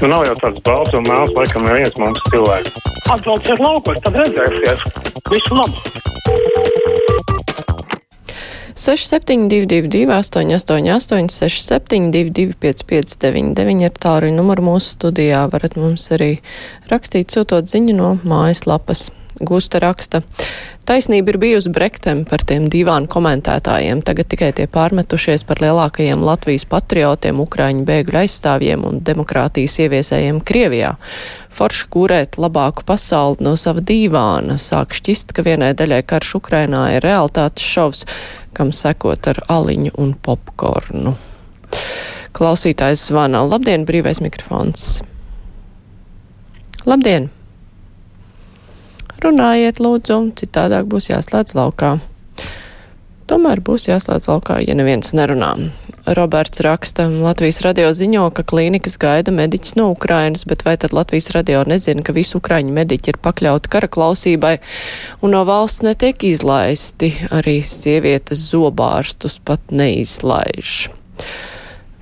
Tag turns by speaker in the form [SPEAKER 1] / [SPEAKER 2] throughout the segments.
[SPEAKER 1] Nu, nav jau tāds balts un mēls, laikam, neviens mums cilvēks.
[SPEAKER 2] Atbrauciet laukos, tad redzēsies. Visu labu!
[SPEAKER 3] 6722, 888, 672, 559, ir tālu numuru mūsu studijā. Varat mums arī rakstīt, sūtot ziņu no mājaslapas. Gusta raksta. Taisnība ir bijusi Brektem par tiem divām komentētājiem. Tagad tikai tie pārmetušies par lielākajiem Latvijas patriotiem, Ukraiņu bēgļu aizstāvjiem un demokrātijas ieviesējiem Krievijā. Forši kūrēt labāku pasauli no sava dīvāna, sāk šķist, ka vienai daļai karš Ukrainā ir realitātes šovs, kam sekot ar aliņu un popkornu. Klausītājs zvana. Labdien, brīvais mikrofons! Labdien! Runājiet, lūdzu, citādāk būs jāslēdz laukā. Tomēr būs jāslēdz laukā, ja neviens nerunā. Roberts raksta, Latvijas radio ziņo, ka klīnikas gaida mediķis no Ukrainas, bet vai tad Latvijas radio nezina, ka visi ukraiņu mediķi ir pakļauti kara klausībai un no valsts netiek izlaisti, arī sievietes zobārstus pat neizlaiž.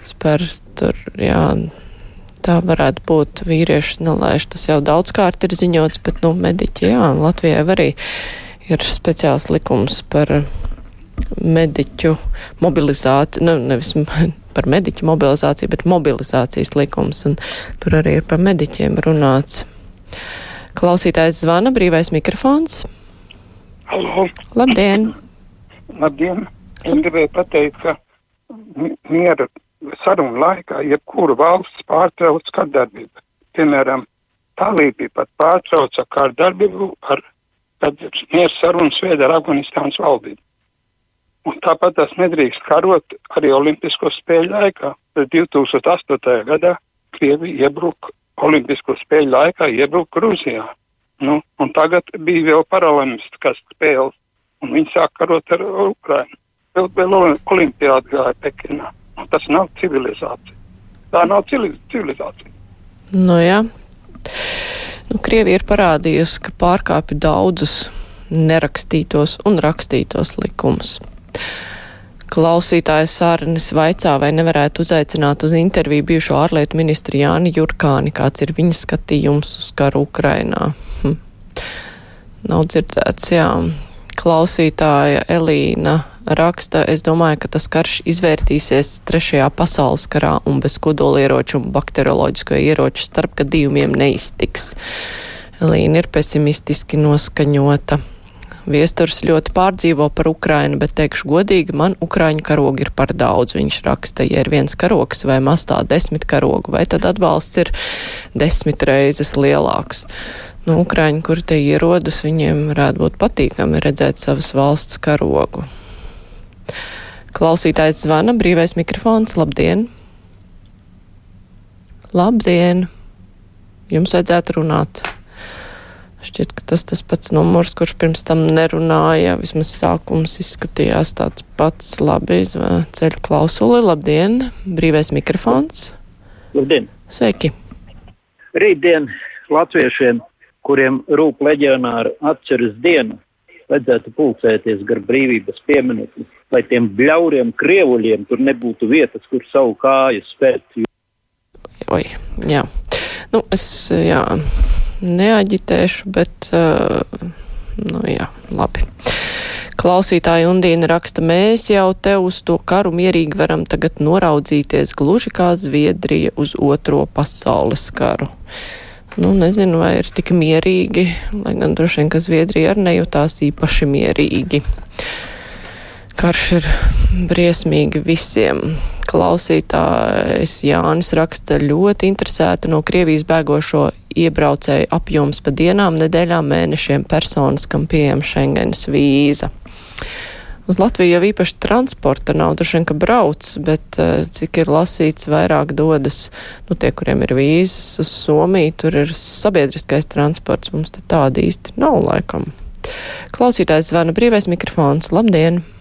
[SPEAKER 3] Spēr tur, jā, tā varētu būt vīriešu nelaiž. Tas jau daudzkārt ir ziņots, bet, nu, mediķi, jā, Latvijai arī ir speciāls likums par mediķu mobilizāciju, nu, nevis par mediķu mobilizāciju, bet mobilizācijas likums, un tur arī ir par mediķiem runāts. Klausītājs zvana, brīvais mikrofons.
[SPEAKER 4] Halo.
[SPEAKER 3] Labdien!
[SPEAKER 4] Labdien! Es gribēju pateikt, ka miera sarunu laikā jebkuru valsts pārtrauc kārdarbību. Piemēram, Talībija pat pārtrauca kārdarbību, ar, kad miera sarunas veida ar Afganistānas valdību. Un tāpat tas nedrīkst karot arī Olimpisko spēļu laikā. Pēc 2008. gadā Krievija iebruka Olimpisko spēļu laikā, iebruka Grūzijā. Nu, un tagad bija vēl paralēmiskas spēles, un viņi sāk karot ar Ukrainu. Vēl, vēl Olimpiāda gāja Pekinā. Tas nav civilizācija. Tā nav civilizācija.
[SPEAKER 3] Nu, jā. Nu, Krievija ir parādījusi, ka pārkāpja daudzus nerakstītos un rakstītos likumus. Klausītājs Sārnis vaicā, vai nevarētu uzaicināt uz interviju bijušo ārlietu ministru Jāni Jurkāni, kāds ir viņa skatījums uz karu Ukrainā. Hm. Nav dzirdēts, jā. Klausītāja Elīna raksta, es domāju, ka tas karš izvērtīsies trešajā pasaules karā un bez kodolieroču un bakterioloģisko ieroču starpgadījumiem neiztiks. Elīna ir pesimistiski noskaņota. Viesturs ļoti pārdzīvo par Ukrainu, bet teikšu godīgi, man Ukraiņu karogi ir par daudz. Viņš raksta, ja ir viens karoks vai mastā desmit karogu, vai tad atbalsts ir desmit reizes lielāks. Nu, Ukraiņi, kur te ierodas, viņiem varētu būt patīkami redzēt savas valsts karogu. Klausītājs zvana, brīvais mikrofons, labdien! Labdien! Jums vajadzētu runāt. Šķiet, ka tas tas pats numurs, kurš pirms tam nerunāja, vismaz sākums izskatījās tāds pats labi ceļu klausuli. Labdien! Brīvais mikrofons!
[SPEAKER 5] Labdien!
[SPEAKER 3] Sveiki!
[SPEAKER 5] Rītdien latviešiem, kuriem rūp leģionāra atceras diena, vajadzētu pulcēties gar brīvības pieminekli, lai tiem bļauriem krievuļiem tur nebūtu vietas, kur savu kāju spērt.
[SPEAKER 3] Oi, jā. Nu, es, jā, neaģitēšu, bet, uh, nu, jā, labi. Klausītāja Undīna raksta, mēs jau te uz to karu mierīgi varam tagad noraudzīties gluži kā Zviedrija uz otro pasaules karu nu, nezinu, vai ir tik mierīgi, lai gan droši vien, ka Zviedrija arī nejūtās īpaši mierīgi. Karš ir briesmīgi visiem. Klausītājs Jānis raksta ļoti interesēta no Krievijas bēgošo iebraucēju apjoms pa dienām, nedēļām, mēnešiem personas, kam pieejama Schengenas vīza. Uz Latviju jau īpaši transporta nav, droši vien, ka brauc, bet uh, cik ir lasīts, vairāk dodas, nu, tie, kuriem ir vīzas uz Somiju, tur ir sabiedriskais transports, mums te tāda īsti nav laikam. Klausītājs zvana brīvais mikrofons. Labdien!
[SPEAKER 6] Labdien!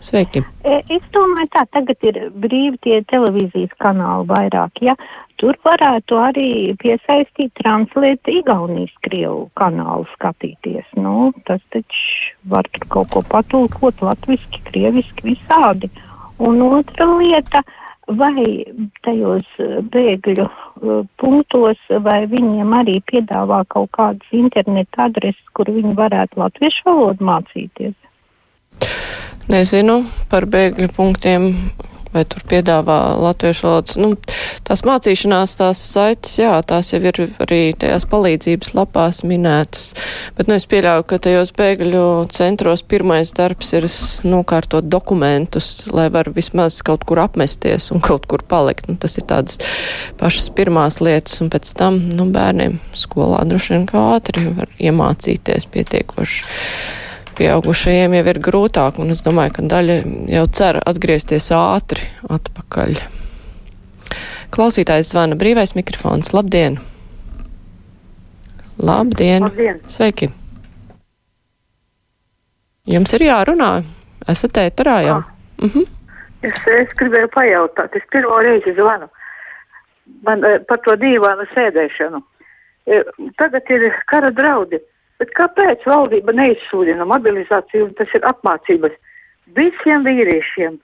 [SPEAKER 3] Sveiki!
[SPEAKER 6] E, es domāju, tā tagad ir brīvi tie televīzijas kanāli vairāk, ja tur varētu arī piesaistīt, translēt Igaunijas Krievu kanālu skatīties. Nu, tas taču var tur kaut ko patulkot latviski, krieviski, visādi. Un otra lieta, vai tajos bēgļu uh, punktos, vai viņiem arī piedāvā kaut kādas interneta adreses, kur viņi varētu latviešu valodu mācīties?
[SPEAKER 3] Nezinu par bēgļu punktiem vai tur piedāvā latviešu valodas. Nu, tās mācīšanās, tās saites, jā, tās jau ir arī tajās palīdzības lapās minētas. Bet, nu, es pieļauju, ka tajos bēgļu centros pirmais darbs ir nokārtot dokumentus, lai var vismaz kaut kur apmesties un kaut kur palikt. Nu, tas ir tādas pašas pirmās lietas, un pēc tam, nu, bērniem skolā droši vien kā ātri var iemācīties pietiekoši pieaugušajiem jau ir grūtāk, un es domāju, ka daļa jau cer atgriezties ātri atpakaļ. Klausītājs zvana brīvais mikrofons. Labdien! Labdien!
[SPEAKER 7] Labdien.
[SPEAKER 3] Sveiki! Jums ir jārunā. Esat ēterā jau. Mhm.
[SPEAKER 7] Es, es gribēju pajautāt, es pirmo reizi zvanu man, eh, par to dīvānu sēdēšanu. Eh, Tagad ir kara draudi, bet kāpēc valdība neizsūdina mobilizāciju, un tas ir apmācības visiem vīriešiem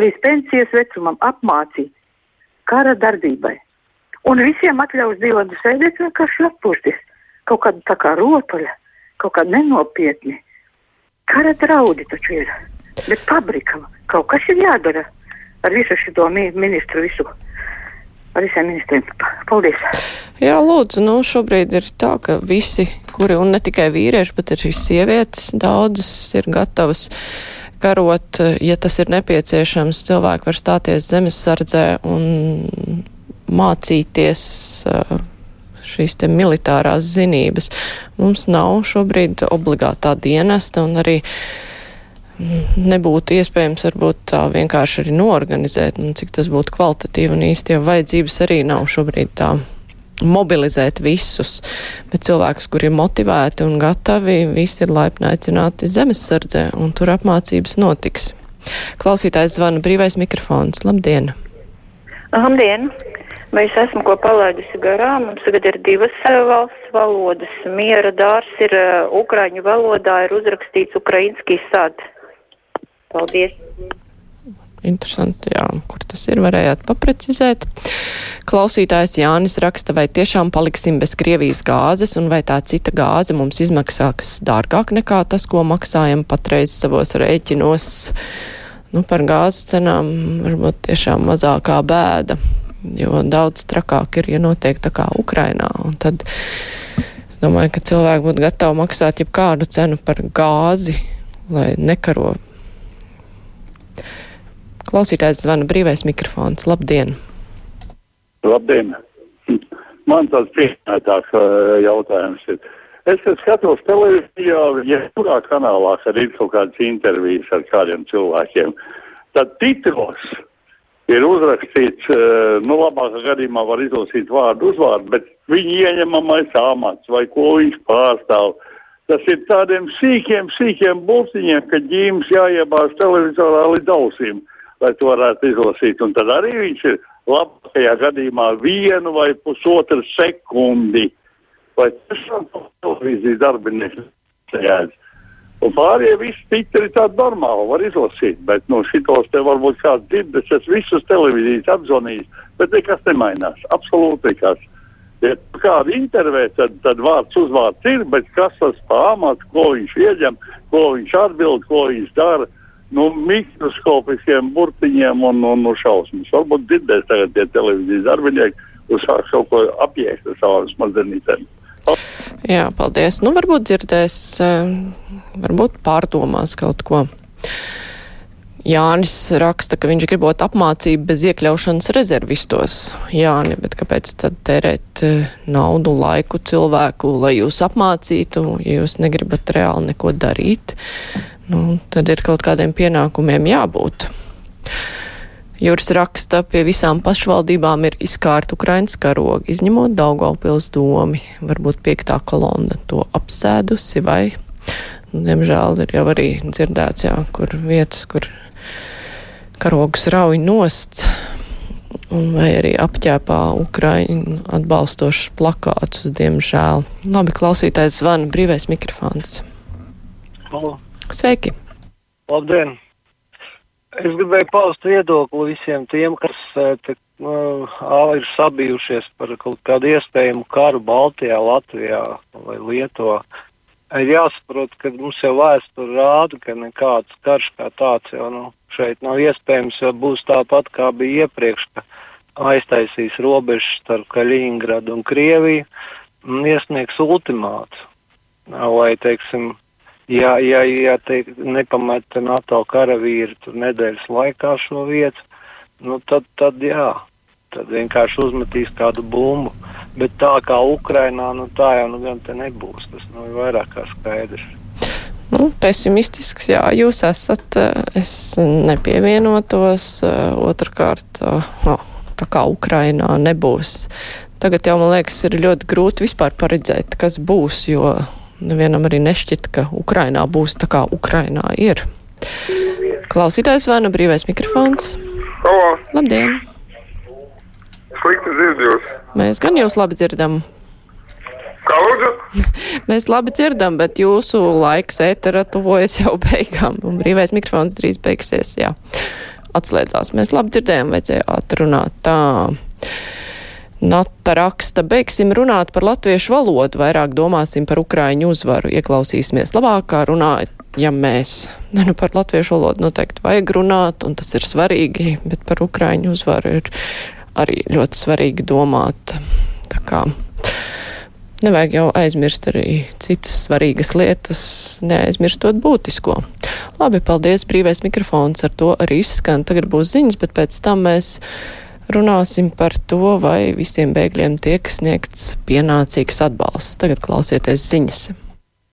[SPEAKER 7] līdz pensijas vecumam apmācīt kara darbībai. Un visiem atļaus divādu sēdēt vienkārši atpūsties. Kaut kāda tā kā rotaļa, kaut kā nenopietni. Kara draudi taču ir. Bet pabrikam kaut kas ir jādara ar visu šo mi ministru visu. Ar visiem ministriem. Paldies!
[SPEAKER 3] Jā, lūdzu, nu šobrīd ir tā, ka visi, kuri, un ne tikai vīrieši, bet arī sievietes, daudzas ir gatavas karot, ja tas ir nepieciešams, cilvēki var stāties zemesardzē un mācīties uh, šīs te militārās zinības. Mums nav šobrīd obligātā dienesta un arī nebūtu iespējams varbūt tā vienkārši arī noorganizēt, un cik tas būtu kvalitatīvi un īsti jau vajadzības arī nav šobrīd tā mobilizēt visus, bet cilvēkus, kuri ir motivēti un gatavi, visi ir laipni aicināti zemesardzē, un tur apmācības notiks. Klausītājs zvana brīvais mikrofons. Labdien!
[SPEAKER 8] Labdien! Vai es esmu ko palaidusi garām? Mums tagad ir divas uh, valsts valodas. Miera dārs ir uh, ukraiņu valodā, ir uzrakstīts ukrainski sad. Paldies!
[SPEAKER 3] Interesanti, jā, kur tas ir, varējāt paprecizēt. Klausītājs Jānis raksta, vai tiešām paliksim bez Krievijas gāzes, un vai tā cita gāze mums izmaksās dārgāk nekā tas, ko maksājam patreiz savos rēķinos. Nu, par gāzes cenām varbūt tiešām mazākā bēda, jo daudz trakāk ir, ja notiek tā kā Ukrainā, un tad es domāju, ka cilvēki būtu gatavi maksāt jebkādu cenu par gāzi, lai nekaro Klausītājs zvana brīvais mikrofons. Labdien!
[SPEAKER 9] Labdien! Man tāds pieminētāk jautājums ir. Es, skatos televīzijā, ja kurā kanālā kad ir kaut kādas intervijas ar kādiem cilvēkiem, tad titros ir uzrakstīts, nu, labākā gadījumā var izlasīt vārdu uzvārdu, bet viņa ieņemamais amats vai ko viņš pārstāv. Tas ir tādiem sīkiem, sīkiem bultiņiem, ka ģīms jāiebāž televizorā līdz ausīm lai to varētu izlasīt. Un tad arī viņš ir labākajā gadījumā vienu vai pusotru sekundi. Vai tiešām televīzijas darbinieks. Un pārējie visi titri tādi normāli var izlasīt, bet no nu, šitos te varbūt kāds dzird, es visus televīzijas apzvanījis, bet nekas nemainās, absolūti nekas. Ja kādu intervē, tad, tad vārds uzvārds ir, bet kas tas pa amats, ko viņš ieņem, ko viņš atbild, ko viņš dara, nu, mikroskopiskiem burtiņiem un, un, un šausmas. Varbūt dzirdēs tagad tie televīzijas darbinieki, uzsāks kaut ko apiekt ar savām smadzenītēm.
[SPEAKER 3] Jā, paldies. Nu, varbūt dzirdēs, eh, varbūt pārdomās kaut ko. Jānis raksta, ka viņš gribot apmācību bez iekļaušanas rezervistos. Jāni, bet kāpēc tad tērēt eh, naudu, laiku, cilvēku, lai jūs apmācītu, ja jūs negribat reāli neko darīt? nu, tad ir kaut kādiem pienākumiem jābūt. Jūras raksta, pie visām pašvaldībām ir izkārta Ukrainas karoga, izņemot Daugavpils domi. Varbūt piektā kolonna to apsēdusi vai, diemžēl, ir jau arī dzirdēts, jā, kur vietas, kur karogs rauj nost, vai arī apķēpā Ukraiņu atbalstošus plakātus, diemžēl. Labi, klausītājs zvana, brīvais mikrofons.
[SPEAKER 10] Halo.
[SPEAKER 3] Sveiki!
[SPEAKER 10] Labdien! Es gribēju paust viedokli visiem tiem, kas te, nu, ir sabijušies par kaut kādu iespējamu karu Baltijā, Latvijā vai Lietuvā. Ir jāsaprot, ka mums jau vēsture rāda, ka nekāds karš kā tāds jau nu, šeit nav iespējams, jo būs tāpat kā bija iepriekš, ka aiztaisīs robežas starp Kaļiņgradu un Krieviju un iesniegs ultimātu. Vai, teiksim, ja, ja, ja te nepameta NATO karavīri tur nedēļas laikā šo vietu, nu tad, tad jā, tad vienkārši uzmetīs kādu bumbu. Bet tā kā Ukrainā, nu tā jau nu gan te nebūs, tas nu ir vairāk kā skaidrs.
[SPEAKER 3] Nu, pesimistisks, jā, jūs esat, es nepievienotos, otrkārt, no, tā kā Ukrainā nebūs. Tagad jau, man liekas, ir ļoti grūti vispār paredzēt, kas būs, jo nevienam arī nešķit, ka Ukrainā būs tā kā Ukrainā ir. Klausītājs nu brīvais mikrofons?
[SPEAKER 11] Halo!
[SPEAKER 3] Labdien!
[SPEAKER 11] Slikti dzirdjūs!
[SPEAKER 3] Mēs gan jūs labi dzirdam.
[SPEAKER 11] Kā lūdzu?
[SPEAKER 3] Mēs labi dzirdam, bet jūsu laiks ētera tuvojas jau beigām, un brīvais mikrofons drīz beigsies, jā. Atslēdzās. Mēs labi dzirdējām, vajadzēja atrunāt tā. Nata raksta, beigsim runāt par latviešu valodu, vairāk domāsim par ukraiņu uzvaru, ieklausīsimies labākā runājam mēs. Ne, nu par latviešu valodu noteikti vajag runāt, un tas ir svarīgi, bet par ukraiņu uzvaru ir arī ļoti svarīgi domāt. Nevajag jau aizmirst arī citas svarīgas lietas, neaizmirstot būtisko. Labi, paldies, brīvais mikrofons ar to arī izskan. Tagad būs ziņas, bet pēc tam mēs runāsim par to, vai visiem bēgļiem tiek sniegts pienācīgs atbalsts. Tagad klausieties ziņas.